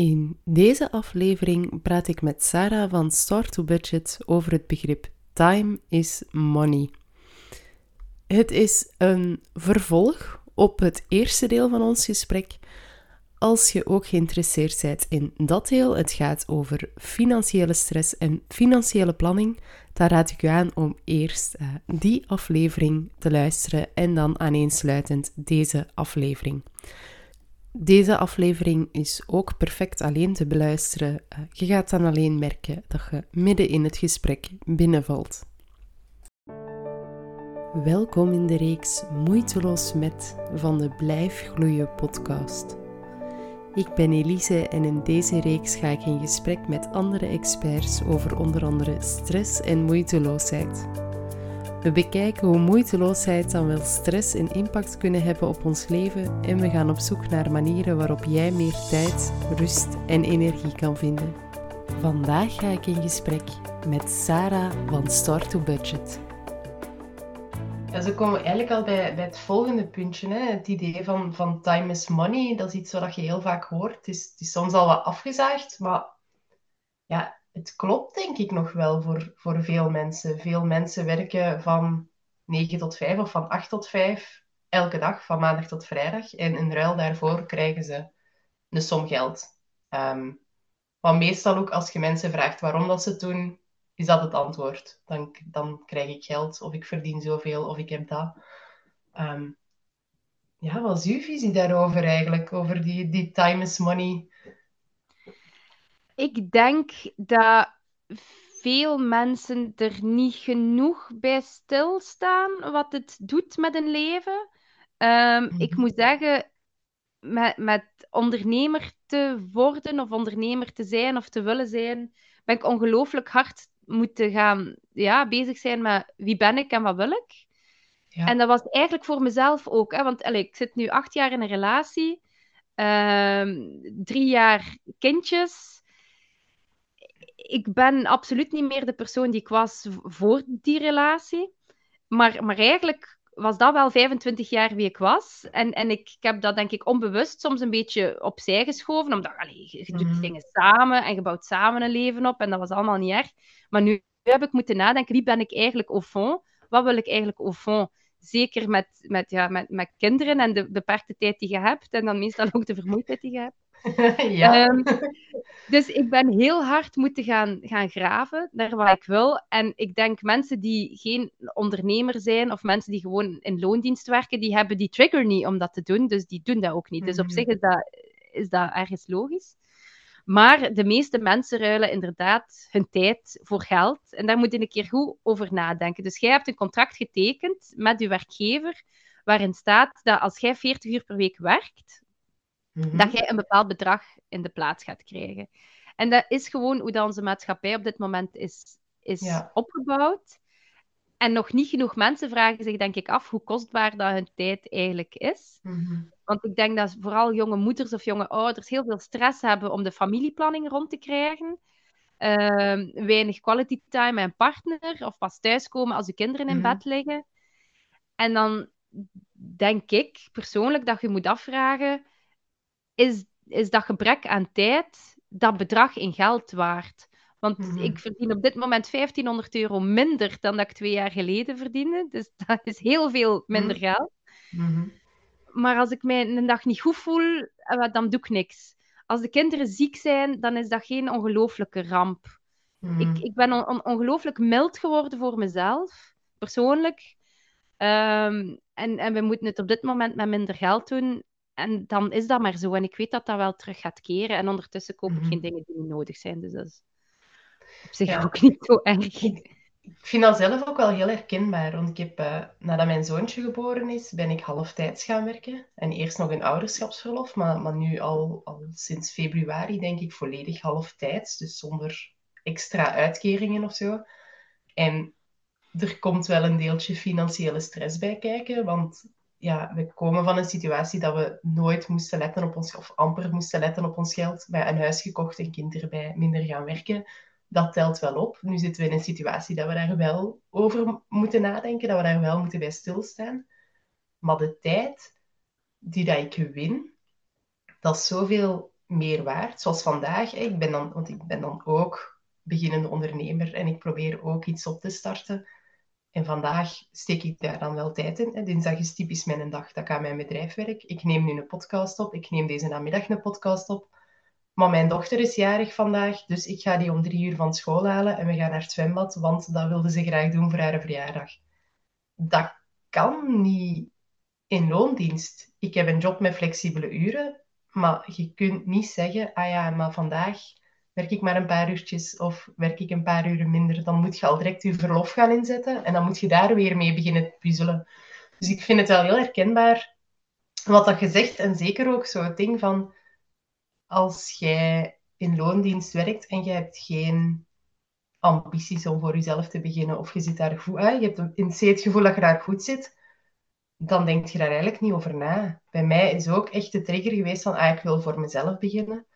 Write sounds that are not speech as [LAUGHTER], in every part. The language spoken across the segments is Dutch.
In deze aflevering praat ik met Sarah van Start to Budget over het begrip Time is Money. Het is een vervolg op het eerste deel van ons gesprek. Als je ook geïnteresseerd bent in dat deel, het gaat over financiële stress en financiële planning, dan raad ik u aan om eerst uh, die aflevering te luisteren en dan aaneensluitend deze aflevering. Deze aflevering is ook perfect alleen te beluisteren. Eh, je gaat dan alleen merken dat je midden in het gesprek binnenvalt. Welkom in de reeks Moeiteloos met van de Blijf Gloeien podcast. Ik ben Elise en in deze reeks ga ik in gesprek met andere experts over onder andere stress en moeiteloosheid. We bekijken hoe moeiteloosheid dan wel stress en impact kunnen hebben op ons leven en we gaan op zoek naar manieren waarop jij meer tijd, rust en energie kan vinden. Vandaag ga ik in gesprek met Sarah van Start to Budget. Zo komen we eigenlijk al bij, bij het volgende puntje. Hè? Het idee van, van time is money, dat is iets wat je heel vaak hoort. Het is, het soms al wat afgezaagd, maar ja, het klopt denk ik nog wel voor, voor veel mensen. Veel mensen werken van 9 tot 5 of van 8 tot 5 elke dag, van maandag tot vrijdag. En in ruil daarvoor krijgen ze een som geld. Um, maar meestal ook als je mensen vraagt waarom dat ze het doen, is dat het antwoord. Dan, dan krijg ik geld, of ik verdien zoveel, of ik heb dat. Um, ja, wat is uw visie daarover eigenlijk? Over die, die time is money ik denk dat veel mensen er niet genoeg bij stilstaan wat het doet met een leven. Ehm, ik mhm. moet zeggen, met, met ondernemer te worden of ondernemer te zijn of te willen zijn, ben ik ongelooflijk hard moeten gaan ja, bezig zijn met wie ben ik en wat wil ik. Ja. En dat was eigenlijk voor mezelf ook. Hè, want allez, ik zit nu acht jaar in een relatie, ehm, drie jaar kindjes ik ben absoluut niet meer de persoon die ik was voor die relatie. Maar, maar eigenlijk was dat wel 25 jaar wie ik was. En, en ik, ik heb dat denk ik onbewust soms een beetje opzij geschoven. Omdat allee, je, doet mm. dingen samen en je bouwt samen een leven op. En dat was allemaal niet erg. Maar nu, heb ik moeten nadenken, wie ben ik eigenlijk au fond? Wat wil ik eigenlijk au fond? Zeker met, met, ja, met, met kinderen en de beperkte tijd die je hebt. En dan meestal [LAUGHS] ook de vermoeidheid die je hebt. [LAUGHS] ja. Ehm, dus ik ben heel hard moeten gaan, gaan graven naar wat ik wil. En ik denk mensen die geen ondernemer zijn of mensen die gewoon in loondienst werken, die hebben die trigger niet om dat te doen. Dus die doen dat ook niet. Dus op mhm. zich is dat, is dat ergens logisch. Maar de meeste mensen ruilen inderdaad hun tijd voor geld. En daar moet je een keer goed over nadenken. Dus jij hebt een contract getekend met je werkgever, waarin staat dat als jij 40 uur per week werkt, Mhm. dat jij een bepaald bedrag in de plaats gaat krijgen. En dat is gewoon hoe dat onze maatschappij op dit moment is, is opgebouwd. En nog niet genoeg mensen vragen zich, denk ik, af hoe kostbaar dat hun tijd eigenlijk is. Mhm. Want ik denk dat vooral jonge moeders of jonge ouders heel veel stress hebben om de familieplanning rond te krijgen. Uh, weinig quality time met een partner of pas thuiskomen als je kinderen in mhm. bed liggen. En dan denk ik persoonlijk dat je moet afvragen: is, is dat gebrek aan tijd dat bedrag in geld waard? Want mhm. ik verdien op dit moment 1500 euro minder dan dat ik twee jaar geleden verdiende. Dus [LAUGHS] dat is heel veel minder mhm. geld. Mhm. Maar als ik mij een dag niet goed voel, eh, dan doe ik niks. Als de kinderen ziek zijn, dan is dat geen ongelooflijke ramp. Ik, ik ben on ongelooflijk mild geworden voor mezelf, persoonlijk. Ehm, en, en we moeten het op dit moment met minder geld doen. En dan is dat maar zo. En ik weet dat dat wel terug gaat keren. En ondertussen koop ik geen mhm. dingen die niet nodig zijn. Dus dat is op zich ook niet zo erg. Ik vind dat zelf ook wel heel herkenbaar. Want ik heb, uh, nadat mijn zoontje geboren is, ben ik halftijds gaan werken. En eerst nog in ouderschapsverlof, maar, maar nu al, al sinds februari denk ik volledig halftijds. Dus zonder extra uitkeringen of zo. En er komt wel een deeltje financiële stress bij kijken. Want ja, we komen van een situatie dat we nooit moesten letten op ons, of amper moesten letten op ons geld. Bij een huis gekocht en kind erbij minder gaan werken. Dat telt wel op. Nu zitten we in een situatie dat we daar wel over moeten nadenken, dat we daar wel moeten bij stilstaan. Maar de tijd die dat ik win, dat is zoveel meer waard? Zoals vandaag, ik ben dan, want ik ben dan ook beginnende ondernemer en ik probeer ook iets op te starten. En vandaag steek ik daar dan wel tijd in. Dinsdag is typisch mijn dag dat ik aan mijn bedrijf werk. Ik neem nu een podcast op. Ik neem deze namiddag een podcast op. Maar mijn dochter is jarig vandaag, dus ik ga die om drie uur van school halen en we gaan naar het zwembad, want dat wilde ze graag doen voor haar verjaardag. Dat kan niet in loondienst. Ik heb een job met flexibele uren, maar je kunt niet zeggen, ah ja, maar vandaag werk ik maar een paar uurtjes of werk ik een paar uren minder. Dan moet je al direct je verlof gaan inzetten en dan moet je daar weer mee beginnen puzzelen. Dus ik vind het wel heel herkenbaar wat dat je zegt en zeker ook zo het ding van als jij in loondienst werkt en je hebt geen ambities om voor jezelf te beginnen of je zit daar goed uit, je hebt in het gevoel dat je daar goed zit, dan denk je daar eigenlijk niet over na. Bij mij is ook echt de trigger geweest van, ah, ik wil voor mezelf beginnen.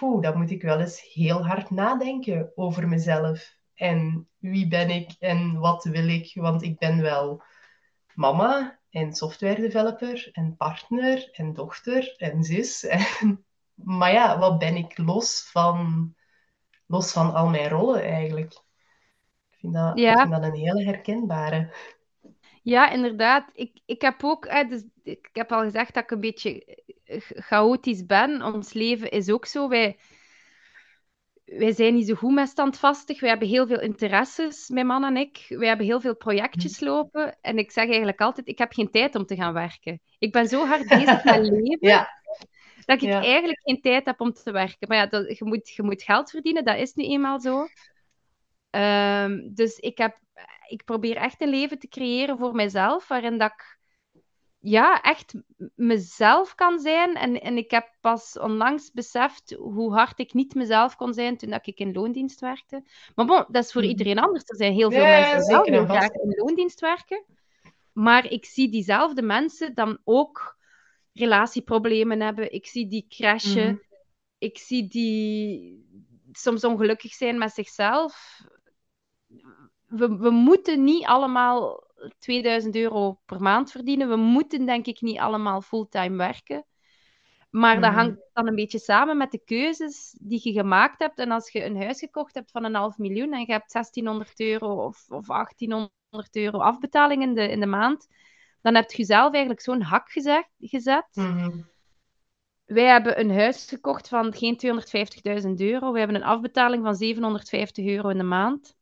Oeh, dan moet ik wel eens heel hard nadenken over mezelf. En wie ben ik en wat wil ik? Want ik ben wel mama en software developer en partner en dochter en zus. [LAUGHS] En maar ja, wat ben ik los van, los van al mijn rollen eigenlijk? Ik vind dat, ik vind dat een hele herkenbare. Ja, inderdaad. Ik, ik heb ook, dus, ik heb al gezegd dat ik een beetje chaotisch ben. Ons leven is ook zo. Wij, wij zijn niet zo goed met standvastig. We hebben heel veel interesses, mijn man en ik. We hebben heel veel projectjes hm. lopen. En ik zeg eigenlijk altijd, ik heb geen tijd om te gaan werken. Ik ben zo hard bezig met [LAUGHS] leven. ja dat ik eigenlijk geen tijd heb om te werken. Maar ja, dat, je, moet, je moet geld verdienen, dat is nu eenmaal zo. Ehm, dus ik, heb, ik probeer echt een leven te creëren voor mezelf, waarin dat ik ja, echt mezelf kan zijn. En, en ik heb pas onlangs beseft hoe hard ik niet mezelf kon zijn toen dat ik in loondienst werkte. Maar bon, dat is voor mhm. iedereen anders. Er zijn heel veel mensen die graag in loondienst werken. Maar ik zie diezelfde mensen dan ook relatieproblemen hebben. Ik zie die crashen. Mhm. Ik zie die soms ongelukkig zijn met zichzelf. We, we moeten niet allemaal 2000 euro per maand verdienen. We moeten denk ik niet allemaal fulltime werken. Maar dat mhm. hangt dan een beetje samen met de keuzes die je gemaakt hebt. En als je een huis gekocht hebt van een half miljoen en je hebt 1600 euro of, of 1800 euro afbetaling in de, in de maand, dan heb je jezelf eigenlijk zo'n hak gezet. gezet. Mhm. Wij hebben een huis gekocht van geen 250.000 euro. We hebben een afbetaling van 750 euro in de maand.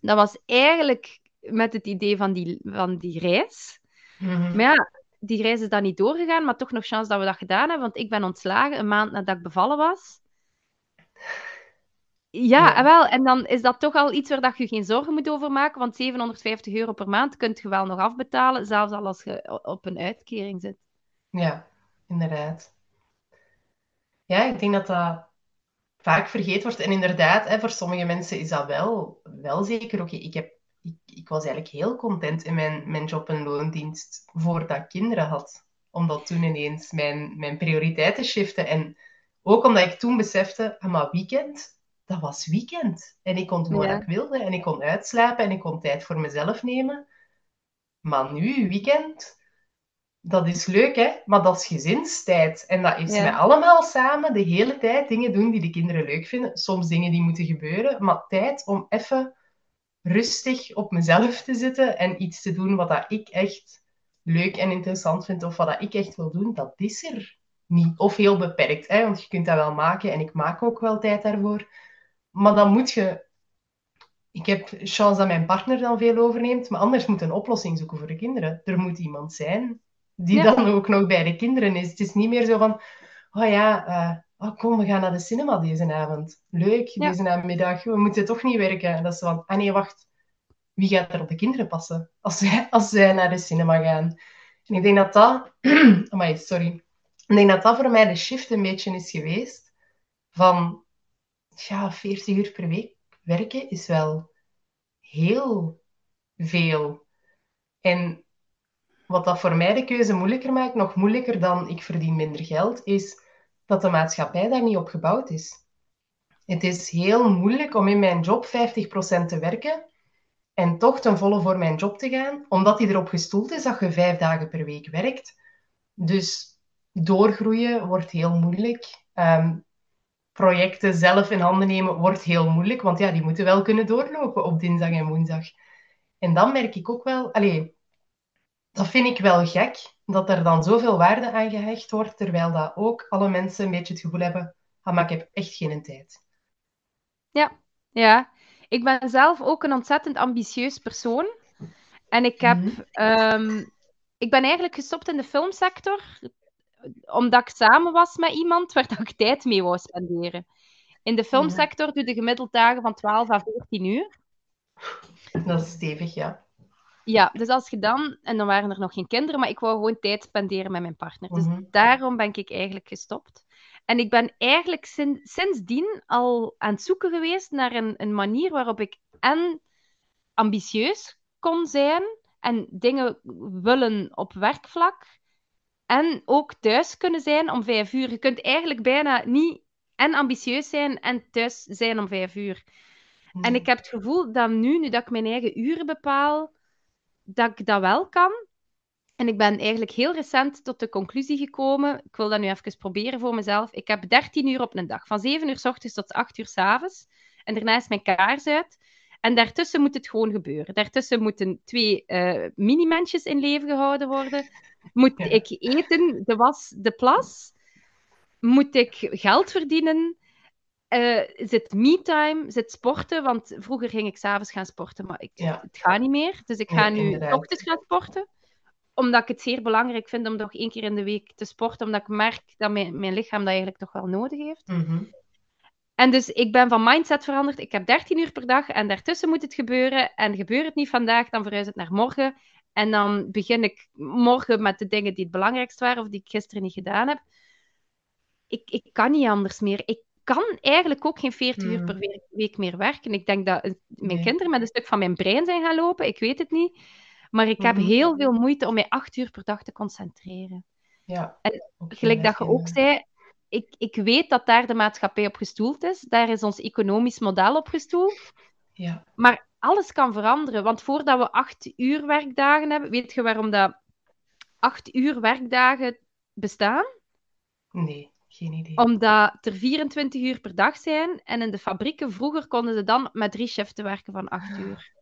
Dat was eigenlijk met het idee van die, van die reis. Mhm. Maar ja, die reis is dan niet doorgegaan, maar toch nog chance dat we dat gedaan hebben, want ik ben ontslagen een maand nadat ik bevallen was. Ja, wel. En dan is dat toch al iets waar dat je geen zorgen moet over maken, want 750 euro per maand kunt je wel nog afbetalen, zelfs al als je op een uitkering zit. Ja, inderdaad. Ja, ik denk dat dat vaak vergeten wordt. En inderdaad, hè, voor sommige mensen is dat wel, wel zeker. Oké, ik, heb, ik, ik was eigenlijk heel content in mijn, mijn job en loondienst voordat ik kinderen had. Omdat toen ineens mijn, mijn prioriteiten shiften. En ook omdat ik toen besefte, maar weekend, dat was weekend. En ik kon doen wat ik wilde. En ik kon uitslapen en ik kon tijd voor mezelf nemen. Maar nu, weekend, dat is leuk, hè? Maar dat is gezinstijd. En dat is ja. met allemaal samen de hele tijd dingen doen die de kinderen leuk vinden. Soms dingen die moeten gebeuren. Maar tijd om even rustig op mezelf te zitten en iets te doen wat dat ik echt leuk en interessant vind. Of wat dat ik echt wil doen, dat is er niet. Of heel beperkt, hè? Want je kunt dat wel maken. En ik maak ook wel tijd daarvoor. Maar dan moet je... Ik heb chance dat mijn partner dan veel overneemt, maar anders moet een oplossing zoeken voor de kinderen. Er moet iemand zijn die dan ook nog bij de kinderen is. Het is niet meer zo van, oh ja, uh, oh kom, we gaan naar de cinema deze avond. Leuk, deze namiddag. We moeten toch niet werken. En dat is van, ah nee, wacht. Wie gaat er op de kinderen passen als zij, als zij naar de cinema gaan? En ik denk dat dat... [CLEARS THROAT] oh sorry. Ik denk dat dat voor mij de shift een beetje is geweest. Van, ja, 40 uur per week werken is wel heel veel. En wat dat voor mij de keuze moeilijker maakt, nog moeilijker dan ik verdien minder geld, is dat de maatschappij daar niet op gebouwd is. Het is heel moeilijk om in mijn job 50% te werken en toch ten volle voor mijn job te gaan, omdat die erop gestoeld is dat je vijf dagen per week werkt. Dus doorgroeien wordt heel moeilijk. Ehm, projecten zelf in handen nemen wordt heel moeilijk, want ja, die moeten wel kunnen doorlopen op dinsdag en woensdag. En dan merk ik ook wel, allee, dat vind ik wel gek, dat er dan zoveel waarde aan gehecht wordt, terwijl dat ook alle mensen een beetje het gevoel hebben, ah, maar ik heb echt geen tijd. Ja, ja. Ik ben zelf ook een ontzettend ambitieus persoon. En ik heb... Mhm. ehm, ik ben eigenlijk gestopt in de filmsector omdat ik samen was met iemand waar dat ik tijd mee wou spenderen. In de filmsector doe je gemiddeld dagen van 12 à 14 uur. Dat is stevig, ja. Ja, dus als je dan... En dan waren er nog geen kinderen, maar ik wou gewoon tijd spenderen met mijn partner. Dus Mhm. daarom ben ik eigenlijk gestopt. En ik ben eigenlijk sin- sindsdien al aan het zoeken geweest naar een, een manier waarop ik en ambitieus kon zijn en dingen willen op werkvlak en ook thuis kunnen zijn om vijf uur. Je kunt eigenlijk bijna niet en ambitieus zijn en thuis zijn om vijf uur. En ik heb het gevoel dat nu, nu dat ik mijn eigen uren bepaal, dat ik dat wel kan. En ik ben eigenlijk heel recent tot de conclusie gekomen, ik wil dat nu even proberen voor mezelf. Ik heb 13 uur op een dag, van 7 uur s ochtends tot 8 uur s avonds. En daarna is mijn kaars uit. En daartussen moet het gewoon gebeuren. Daartussen moeten twee eh mini-mensjes in leven gehouden worden. Moet ik eten, de was, de plas? Moet ik geld verdienen? Eh, zit me-time? Zit sporten? Want vroeger ging ik s'avonds gaan sporten, maar ik, Ja. het gaat niet meer. Dus ik Nee, ga nu inderdaad. 's ochtends gaan sporten. Omdat ik het zeer belangrijk vind om nog één keer in de week te sporten. Omdat ik merk dat mijn, mijn lichaam dat eigenlijk toch wel nodig heeft. Mhm. En dus ik ben van mindset veranderd. Ik heb 13 uur per dag en daartussen moet het gebeuren. En gebeurt het niet vandaag, dan verhuis het naar morgen. En dan begin ik morgen met de dingen die het belangrijkst waren of die ik gisteren niet gedaan heb. Ik, ik kan niet anders meer. Ik kan eigenlijk ook geen 40 uur Mm. per week, meer werken. Ik denk dat eh, mijn kinderen met een stuk van mijn brein zijn gaan lopen. Ik weet het niet. Maar ik heb Mhm. heel veel moeite om mij 8 uur per dag te concentreren. Ja. En Gelijk dat je ook zei, ik, ik weet dat daar de maatschappij op gestoeld is. Daar is ons economisch model op gestoeld. Ja. Maar alles kan veranderen. Want voordat we acht uur werkdagen hebben, weet je waarom dat acht uur werkdagen bestaan? Nee, geen idee. Omdat er 24 uur per dag zijn. En in de fabrieken vroeger konden ze dan met drie shiften werken van acht uur.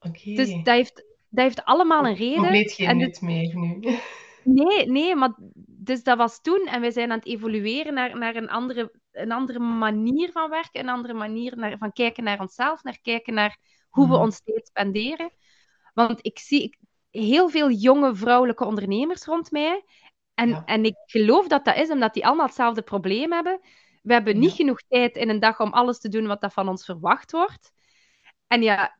Oké. Dus dat heeft, dat heeft allemaal een reden. Compleet geen En nut meer nu. [LAUGHS] Nee, nee, maar dus dat was toen en wij zijn aan het evolueren naar, naar een, andere, een andere manier van werken, een andere manier naar, van kijken naar onszelf, naar kijken naar hoe we Mhm. ons tijd spenderen. Want ik zie ik- heel veel jonge vrouwelijke ondernemers rond mij en, Ja. en ik geloof dat dat is omdat die allemaal hetzelfde probleem hebben. We hebben niet Ja. genoeg tijd in een dag om alles te doen wat dat van ons verwacht wordt. En ja,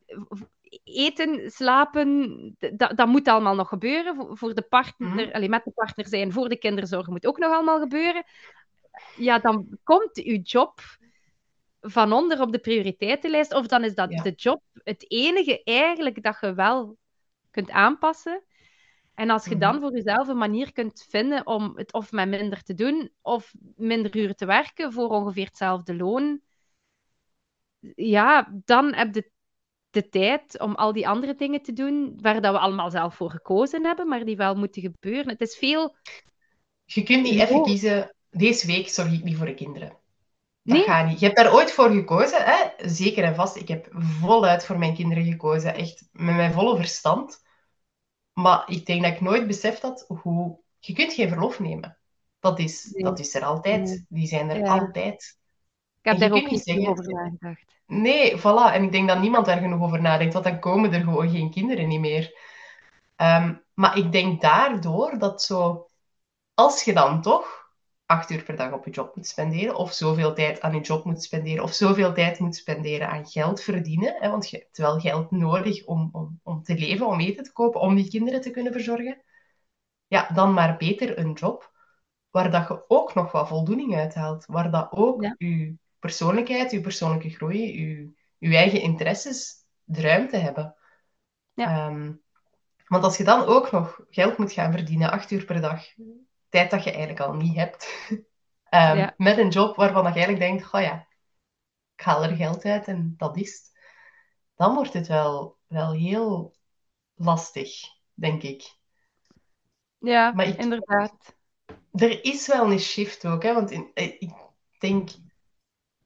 eten, slapen, dat, dat moet allemaal nog gebeuren. Voor, de partner, Mhm. met de partner zijn, voor de kinderen zorgen moet ook nog allemaal gebeuren. Ja, dan komt uw job van onder op de prioriteitenlijst. Of dan is dat Ja. de job het enige eigenlijk dat je wel kunt aanpassen. En als je Mhm. dan voor jezelf een manier kunt vinden om het of met minder te doen, of minder uren te werken voor ongeveer hetzelfde loon, ja, dan heb je de tijd om al die andere dingen te doen, waar dat we allemaal zelf voor gekozen hebben, maar die wel moeten gebeuren. Het is veel... Je kunt niet even kiezen, deze week zorg ik niet voor de kinderen. Dat Nee. gaat niet. Je hebt daar ooit voor gekozen, hè? zeker en vast. Ik heb voluit voor mijn kinderen gekozen, echt met mijn volle verstand. Maar ik denk dat ik nooit beseft had hoe... Je kunt geen verlof nemen. Dat is, Nee. dat is er altijd. Nee. Die zijn er Ja. altijd. Ik heb daar ook niet zeggen- over nagedacht. Nee, voilà. En ik denk dat niemand daar genoeg over nadenkt, want dan komen er gewoon geen kinderen niet meer. Ehm, maar ik denk daardoor dat zo, als je dan toch acht uur per dag op je job moet spenderen, of zoveel tijd aan je job moet spenderen, of zoveel tijd moet spenderen aan geld verdienen, hè, want je hebt wel geld nodig om, om, om te leven, om eten te kopen, om die kinderen te kunnen verzorgen, ja, dan maar beter een job waar dat je ook nog wat voldoening uithaalt, waar dat ook Ja. je persoonlijkheid, je persoonlijke groei, je, je eigen interesses de ruimte hebben. Ja. Ehm, want als je dan ook nog geld moet gaan verdienen, acht uur per dag, tijd dat je eigenlijk al niet hebt, [LAUGHS] ehm, Ja. met een job waarvan je eigenlijk denkt, oh ja, ik haal er geld uit en dat is het, dan wordt het wel, wel heel lastig, denk ik. Ja, Maar ik- inderdaad. er is wel een shift ook, hè, want in, eh, ik denk,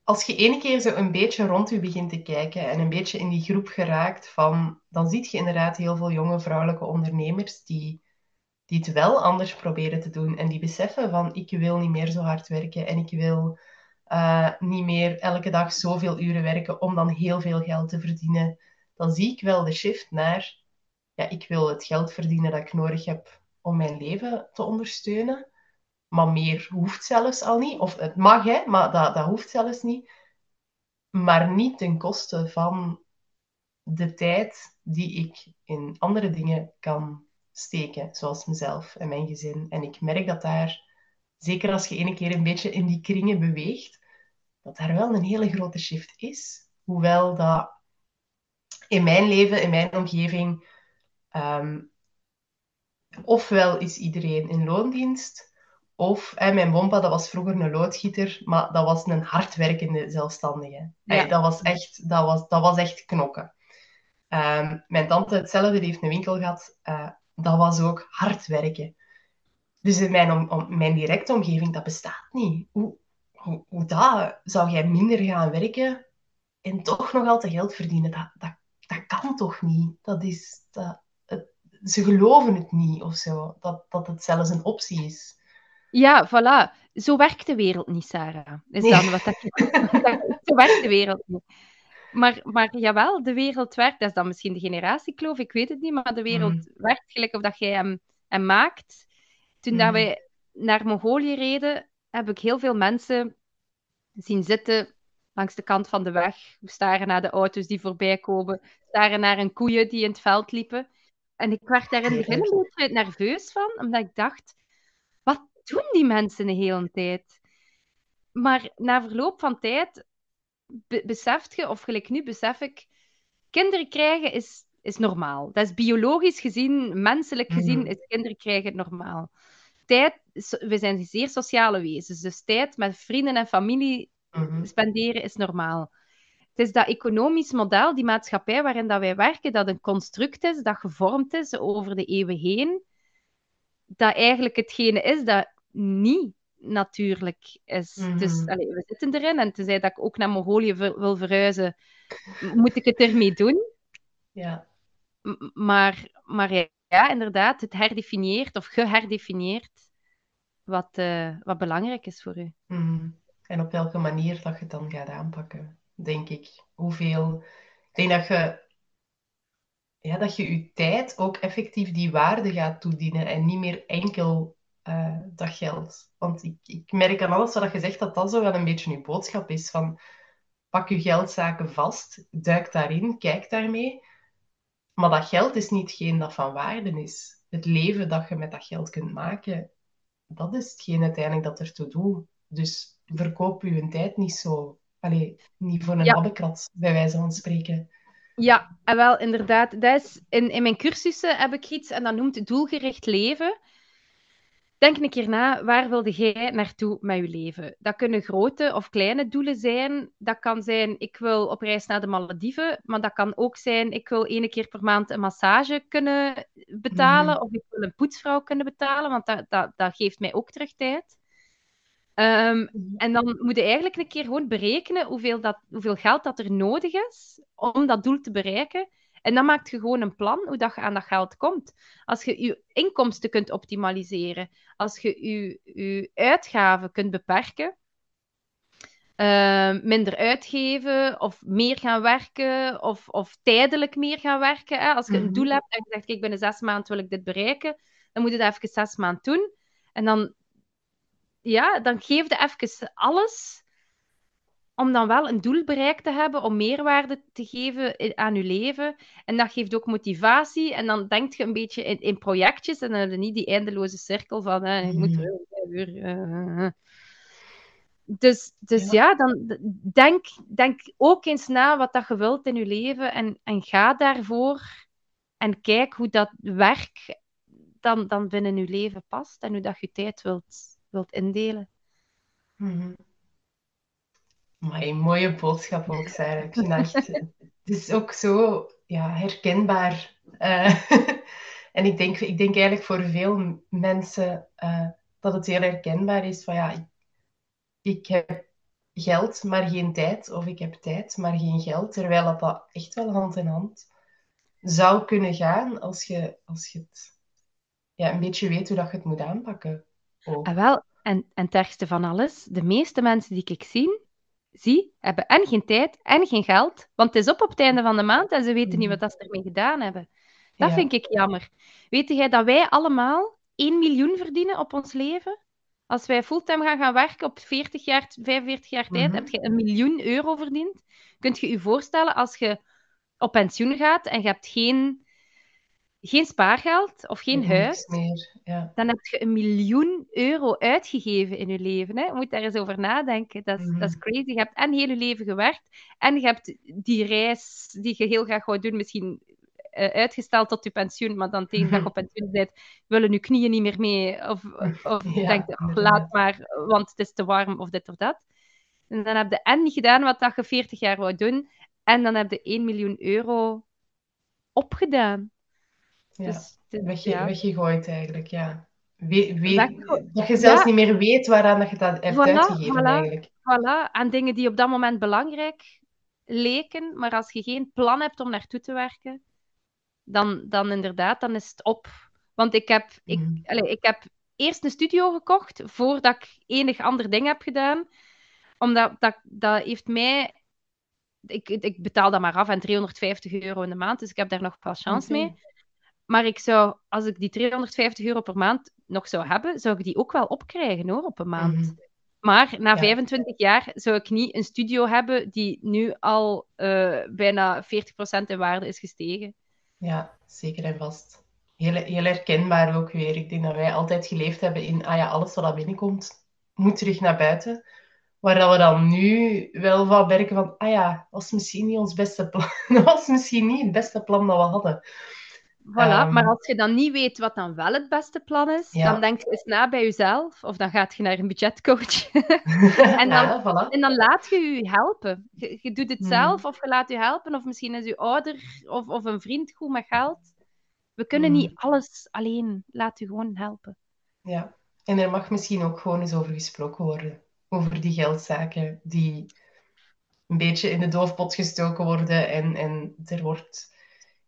als je ene keer zo een beetje rond je begint te kijken en een beetje in die groep geraakt, van, dan zie je inderdaad heel veel jonge vrouwelijke ondernemers die, die het wel anders proberen te doen en die beseffen van, ik wil niet meer zo hard werken en ik wil uh, niet meer elke dag zoveel uren werken om dan heel veel geld te verdienen. Dan zie ik wel de shift naar, ja, ik wil het geld verdienen dat ik nodig heb om mijn leven te ondersteunen. Maar meer hoeft zelfs al niet. Of het mag, hè, maar dat, dat hoeft zelfs niet. Maar niet ten koste van de tijd die ik in andere dingen kan steken, zoals mezelf en mijn gezin. En ik merk dat daar, zeker als je ene keer een beetje in die kringen beweegt, dat daar wel een hele grote shift is. Hoewel dat in mijn leven, in mijn omgeving, um, ofwel is iedereen in loondienst, of mijn bompa, dat was vroeger een loodgieter, maar dat was een hardwerkende zelfstandige. Ja. dat, was echt, dat, was, dat was echt knokken. Um, mijn tante hetzelfde, die heeft een winkel gehad. Uh, dat was ook hard werken. Dus in mijn, om, mijn directe omgeving, dat bestaat niet. Hoe, hoe, hoe dat? Zou jij minder gaan werken en toch nog altijd geld verdienen? Dat, dat, dat kan toch niet? Dat is, dat, het, ze geloven het niet of zo, dat, dat het zelfs een optie is. Ja, voilà. Zo werkt de wereld niet, Sarah. Is dan wat dat [LAUGHS] Zo werkt de wereld niet. Maar, maar jawel, de wereld werkt. Dat is dan misschien de generatiekloof, ik weet het niet. Maar de wereld mm. werkt gelijk of dat jij hem, hem maakt. Toen dat mm. wij naar Mongolië reden, heb ik heel veel mensen zien zitten langs de kant van de weg. We staren naar de auto's die voorbij komen. Staren naar een koeien die in het veld liepen. En ik werd daar in het begin een beetje nerveus van, omdat ik dacht doen die mensen de hele tijd? Maar na verloop van tijd be beseft je, of gelijk nu besef ik, kinderen krijgen is, is normaal. Dat is biologisch gezien, menselijk gezien, mhm. is kinderen krijgen normaal. Tijd, we zijn zeer sociale wezens, dus tijd met vrienden en familie mhm. spenderen is normaal. Het is dat economisch model, die maatschappij waarin dat wij werken, dat een construct is, dat gevormd is over de eeuwen heen, dat eigenlijk hetgene is dat niet natuurlijk is. Dus mhm. we zitten erin en tenzij dat ik ook naar Mongolië wil verhuizen, moet ik het ermee doen. Ja. maar, maar ja, inderdaad, het herdefinieert of geherdefinieert wat, uh, wat belangrijk is voor u. Mhm. En op welke manier dat je het dan gaat aanpakken, denk ik. Hoeveel... Ik denk dat je ja, dat je je tijd ook effectief die waarde gaat toedienen en niet meer enkel uh, dat geld. Want ik, ik merk aan alles wat je zegt dat dat zo wel een beetje je boodschap is van pak je geldzaken vast, duik daarin, kijk daarmee. Maar dat geld is niet hetgeen dat van waarde is. Het leven dat je met dat geld kunt maken, dat is hetgeen uiteindelijk dat ertoe doet. Dus verkoop je tijd niet zo. Allee, niet voor een ja. bij wijze van spreken. Ja, en wel inderdaad. Dat is, in, in mijn cursussen heb ik iets en dat noemt doelgericht leven. Denk een keer na, waar wilde jij naartoe met je leven? Dat kunnen grote of kleine doelen zijn. Dat kan zijn, ik wil op reis naar de Malediven. Maar dat kan ook zijn, ik wil één keer per maand een massage kunnen betalen. Mhm. Of ik wil een poetsvrouw kunnen betalen, want dat, dat, dat geeft mij ook terug tijd. Ehm, mhm. En dan moet je eigenlijk een keer gewoon berekenen hoeveel, dat, hoeveel geld dat er nodig is om dat doel te bereiken. En dan maak je gewoon een plan hoe dat je aan dat geld komt. Als je je inkomsten kunt optimaliseren, als je je, je uitgaven kunt beperken, uh, minder uitgeven of meer gaan werken of, of tijdelijk meer gaan werken. Hè? Als je een mhm. doel hebt en je zegt, ik ben in zes maanden wil ik dit bereiken, dan moet je dat even zes maanden doen. En dan, ja, dan geef je even alles om dan wel een doel bereikt te hebben, om meerwaarde te geven aan je leven. En dat geeft ook motivatie. En dan denk je een beetje in, in projectjes en dan heb je niet die eindeloze cirkel van hè, je moet mhm. weer. Uh, dus dus ja. ja, dan denk, denk ook eens na wat dat je wilt in je leven en, en ga daarvoor. En kijk hoe dat werk dan, dan binnen je leven past en hoe dat je tijd wilt, wilt indelen. Mm maar een mooie boodschap ook, Sarah. Ik het is ook zo ja, herkenbaar. Uh, [LAUGHS] en ik denk, ik denk eigenlijk voor veel mensen uh, dat het heel herkenbaar is van ja, ik, heb geld, maar geen tijd. Of ik heb tijd, maar geen geld. Terwijl dat, echt wel hand in hand zou kunnen gaan als je, als je het ja, een beetje weet hoe dat je het moet aanpakken. Ook. Ah, wel, en, en het van alles, de meeste mensen die ik zie, zie, hebben en geen tijd en geen geld. Want het is op op het einde van de maand en ze weten niet mhm. wat ze ermee gedaan hebben. Dat vind ik jammer. Weet jij dat wij allemaal 1 miljoen verdienen op ons leven? Als wij fulltime gaan gaan werken op 40 jaar, 45 jaar tijd, mhm. heb je een miljoen euro verdiend. Kunt je je voorstellen als je op pensioen gaat en je hebt geen, geen spaargeld of geen huis, meer, ja. dan heb je een miljoen euro uitgegeven in je leven. Hè? Je moet daar eens over nadenken. Dat is, dat is mhm. crazy. Je hebt en heel je leven gewerkt en je hebt die reis die je heel graag wou doen, misschien uh, uitgesteld tot je pensioen, maar dan tegen [LAUGHS] dat je op pensioen bent, willen je knieën niet meer mee. Of, of ja, denkt, oh, laat maar, want het is te warm of dit of dat. En dan heb je en niet gedaan wat dat je 40 jaar wou doen. En dan heb je 1 miljoen euro opgedaan. Ja, dus, Wegge ja. weggegooid eigenlijk, ja. We, dat, je zelfs niet meer weet waaraan dat je dat hebt uitgegeven voilà, eigenlijk. Voilà, aan dingen die op dat moment belangrijk leken, maar als je geen plan hebt om naartoe te werken, dan, dan inderdaad, dan is het op. Want ik heb, ik, mm. allez, ik heb eerst een studio gekocht voordat ik enig ander ding heb gedaan. Omdat dat, dat heeft mij... Ik, ik betaal dat maar af en 350 euro in de maand, dus ik heb daar nog wel chance mee. Maar ik zou, als ik die 350 euro per maand nog zou hebben, zou ik die ook wel opkrijgen hoor, op een maand. Mhm. Maar na 25 jaar zou ik niet een studio hebben die nu al uh, bijna 40% in waarde is gestegen. Ja, zeker en vast. Heel, heel herkenbaar ook weer. Ik denk dat wij altijd geleefd hebben in, ah ja, alles wat binnenkomt, moet terug naar buiten. Waar dat we dan nu wel van merken van, ah ja, was misschien niet ons beste plan. dat [LAUGHS] was misschien niet het beste plan dat we hadden. Voilà, maar ehm, als je dan niet weet wat dan wel het beste plan is, dan denk je eens na bij jezelf, of dan gaat je naar een budgetcoach. [LAUGHS] en, dan, voilà. en dan laat je je helpen. Je, doet het hmm. zelf, of je laat je helpen, of misschien is je ouder of, of een vriend goed met geld. We kunnen niet hmm. alles alleen. Laat je gewoon helpen. Ja, en er mag misschien ook gewoon eens over gesproken worden. Over die geldzaken die een beetje in de doofpot gestoken worden. En, en er wordt...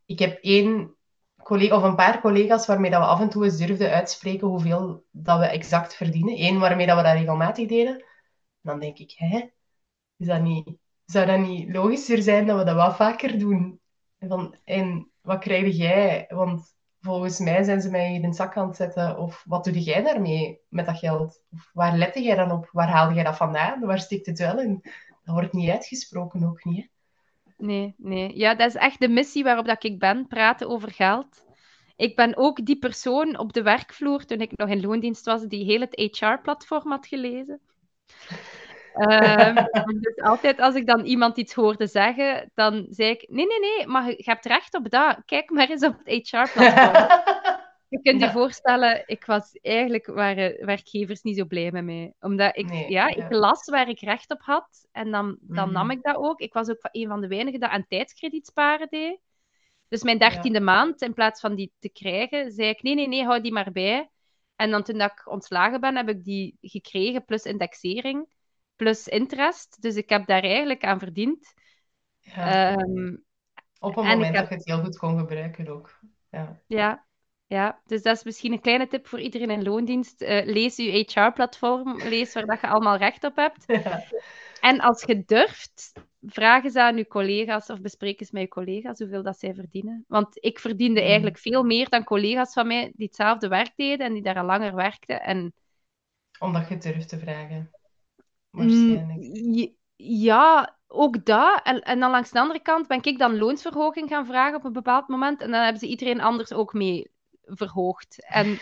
Ik heb één collega, of een paar collega's waarmee dat we af en toe eens durfden uitspreken hoeveel dat we exact verdienen. Eén waarmee dat we dat regelmatig deden. Dan denk ik, hè, is dat niet, zou dat niet logischer zijn dat we dat wat vaker doen? En, van, en wat krijg jij? Want volgens mij zijn ze mij in een zak aan het zetten. Of wat doe jij daarmee met dat geld? Of waar lette jij dan op? Waar haalde jij dat vandaan? Waar stikt het wel in? Dat wordt niet uitgesproken ook niet, hè? Nee, nee. Ja, dat is echt de missie waarop dat ik ben, praten over geld. Ik ben ook die persoon op de werkvloer, toen ik nog in loondienst was, die heel het HR-platform had gelezen. um, [LAUGHS] dus altijd als ik dan iemand iets hoorde zeggen, dan zei ik: Nee, nee, nee, maar je hebt recht op dat. Kijk maar eens op het HR-platform. [LAUGHS] je kunt je voorstellen, ik was eigenlijk waren werkgevers niet zo blij met mij. Omdat ik, ja, ik las waar ik recht op had en dan, dan nam mhm. ik dat ook. Ik was ook een van de weinigen dat aan tijdskrediet sparen deed. Dus mijn dertiende maand, in plaats van die te krijgen, zei ik: nee, nee, nee, hou die maar bij. En dan toen dat ik ontslagen ben, heb ik die gekregen, plus indexering, plus interest. Dus ik heb daar eigenlijk aan verdiend. Ja. Um, Op een moment dat je het heel goed kon gebruiken ook. Ja. ja. Ja, dus dat is misschien een kleine tip voor iedereen in loondienst. Uh, lees je HR-platform, lees waar dat je allemaal recht op hebt. [LAUGHS] Ja. En als je durft, vraag eens aan je collega's of bespreek eens met je collega's hoeveel dat zij verdienen. Want ik verdiende mm. eigenlijk veel meer dan collega's van mij die hetzelfde werk deden en die daar al langer werkten. En... Omdat je durft te vragen. Mm, Waarschijnlijk. Ja, ook dat. En, en dan langs de andere kant ben ik dan loonsverhoging gaan vragen op een bepaald moment. En dan hebben ze iedereen anders ook mee verhoogd. En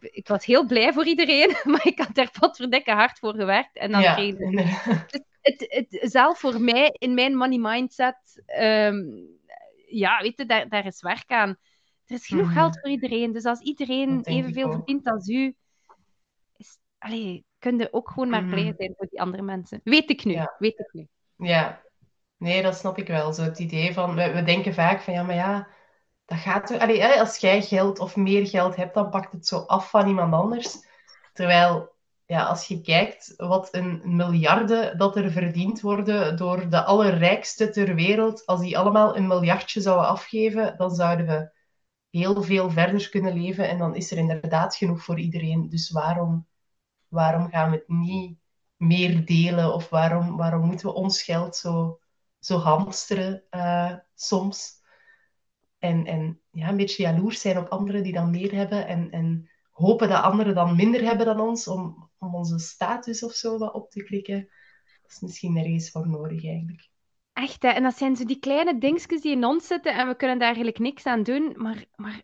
ik, was heel blij voor iedereen, [LAUGHS] maar ik had daar potverdikke hard voor gewerkt. En dan ja. kreeg [LAUGHS] ik... Het, het, zelf voor mij, in mijn money mindset, um, ja, weet je, daar, daar is werk aan. Er is genoeg mhm. geld voor iedereen. Dus als iedereen evenveel verdient als u, is, allee, kun je ook gewoon maar blij mhm. zijn voor die andere mensen. Weet ik nu, ja. weet ik nu. Ja, nee, dat snap ik wel. Zo het idee van, we, we denken vaak van, ja, maar ja, dat gaat... Allee, als jij geld of meer geld hebt, dan pakt het zo af van iemand anders. Terwijl, ja, als je kijkt wat een miljarden dat er verdiend worden door de allerrijkste ter wereld, als die allemaal een miljardje zouden afgeven, dan zouden we heel veel verder kunnen leven en dan is er inderdaad genoeg voor iedereen. Dus waarom, waarom gaan we het niet meer delen of waarom, waarom moeten we ons geld zo, zo hamsteren uh, soms? En, en ja, een beetje jaloers zijn op anderen die dan meer hebben en, en hopen dat anderen dan minder hebben dan ons om, om onze status of zo wat op te klikken. Dat is misschien nergens voor nodig eigenlijk. Echt, hè? en dat zijn zo die kleine dingetjes die in ons zitten en we kunnen daar eigenlijk niks aan doen. Maar, maar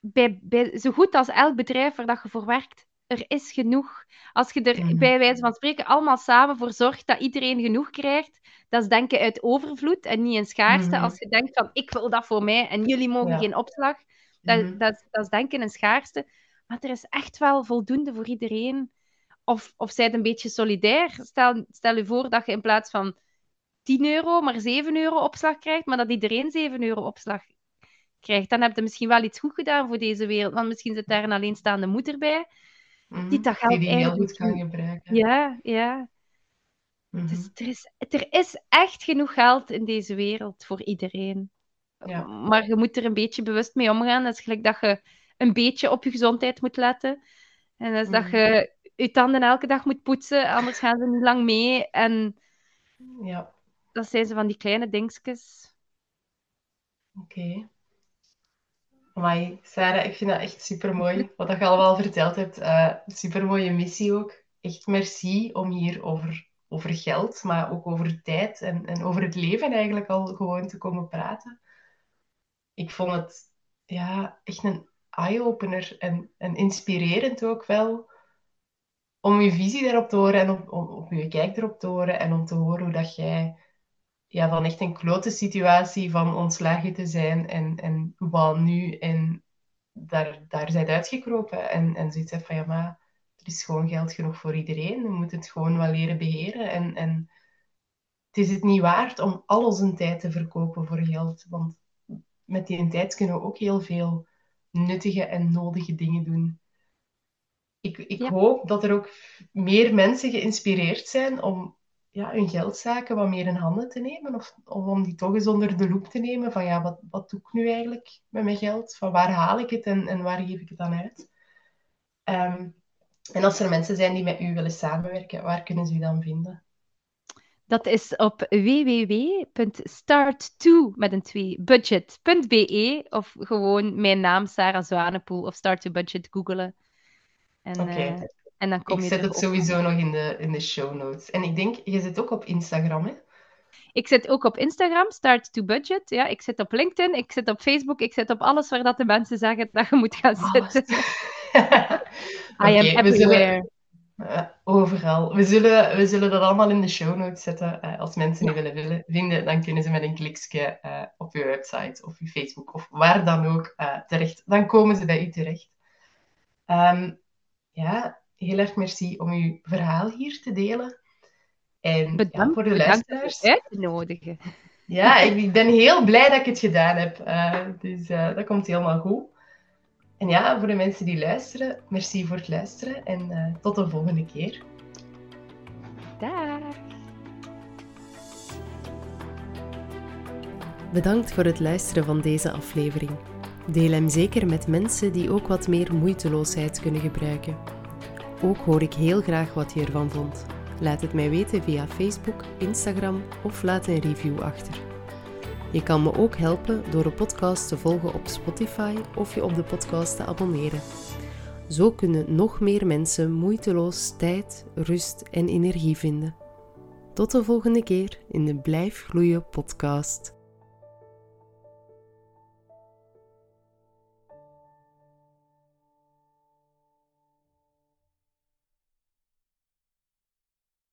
bij, bij, zo goed als elk bedrijf waar dat je voor werkt, er is genoeg. Als je er mhm. bij wijze van spreken allemaal samen voor zorgt dat iedereen genoeg krijgt, dat is denken uit overvloed en niet in schaarste. Mhm. Als je denkt van ik wil dat voor mij en jullie mogen geen opslag, dat, mm dat, dat, is denken in schaarste. Maar er is echt wel voldoende voor iedereen. Of, of zijt een beetje solidair. Stel, stel je voor dat je in plaats van 10 euro maar 7 euro opslag krijgt, maar dat iedereen 7 euro opslag krijgt. Dan heb je misschien wel iets goed gedaan voor deze wereld. Want misschien zit daar een alleenstaande moeder bij. Mhm. Die dat geld die heel goed kan gebruiken. Ja, ja. Mhm. Dus er is, er is echt genoeg geld in deze wereld voor iedereen. Ja. Maar je moet er een beetje bewust mee omgaan. Dat is gelijk dat je een beetje op je gezondheid moet letten. En dat is dat mhm. je je tanden elke dag moet poetsen, anders gaan ze niet lang mee. En ja. dat zijn ze van die kleine dingetjes. Oké. Okay. Sarah, ik vind dat echt super mooi. Wat je allemaal verteld hebt. Uh, super mooie missie ook. Echt merci om hier over, over geld, maar ook over tijd en, en over het leven eigenlijk al gewoon te komen praten. Ik vond het ja, echt een eye-opener en, en inspirerend ook wel om je visie daarop te horen en om je kijk erop te horen en om te horen hoe dat jij ja, van echt een klote situatie van ontslagen te zijn en, en wat nu en daar, daar zijn uitgekropen en, en zoiets van ja, maar er is gewoon geld genoeg voor iedereen. We moeten het gewoon wel leren beheren en, en het is het niet waard om al onze tijd te verkopen voor geld, want met die tijd kunnen we ook heel veel nuttige en nodige dingen doen. Ik, ik hoop dat er ook meer mensen geïnspireerd zijn om ja, hun geldzaken wat meer in handen te nemen. Of, of, om die toch eens onder de loep te nemen. Van ja, wat, wat doe ik nu eigenlijk met mijn geld? Van waar haal ik het en, en waar geef ik het dan uit? Um, en als er mensen zijn die met u willen samenwerken, waar kunnen ze u dan vinden? Dat is op www.start2 met een 2 budget.be of gewoon mijn naam Sarah Zwanepoel of Start to Budget googelen. En, okay. uh, en dan kom ik je zet het sowieso nog in de, in de show notes. En ik denk, je zit ook op Instagram, hè? Ik zit ook op Instagram, Start to Budget. Ja, ik zit op LinkedIn, ik zit op Facebook, ik zit op alles waar dat de mensen zeggen dat je moet gaan zitten. [LAUGHS] I am everywhere. Uh, overal. We zullen, we zullen dat allemaal in de show notes zetten. Uh, als mensen die willen, willen vinden, dan kunnen ze met een klikje uh, op je website of je Facebook of waar dan ook terecht. Dan komen ze bij u terecht. Um, ja, heel erg merci om uw verhaal hier te delen. En bedankt, ja, voor de luisteraars. uit te nodigen. Ja, ik ben heel blij dat ik het gedaan heb. dus dat komt helemaal goed. En ja, voor de mensen die luisteren, merci voor het luisteren en uh, tot de volgende keer. Dag. Bedankt voor het luisteren van deze aflevering. Deel hem zeker met mensen die ook wat meer moeiteloosheid kunnen gebruiken. Ook hoor ik heel graag wat je ervan vond. Laat het mij weten via Facebook, Instagram of laat een review achter. Je kan me ook helpen door de podcast te volgen op Spotify of je op de podcast te abonneren. Zo kunnen nog meer mensen moeiteloos tijd, rust en energie vinden. Tot de volgende keer in de Blijf Gloeien podcast.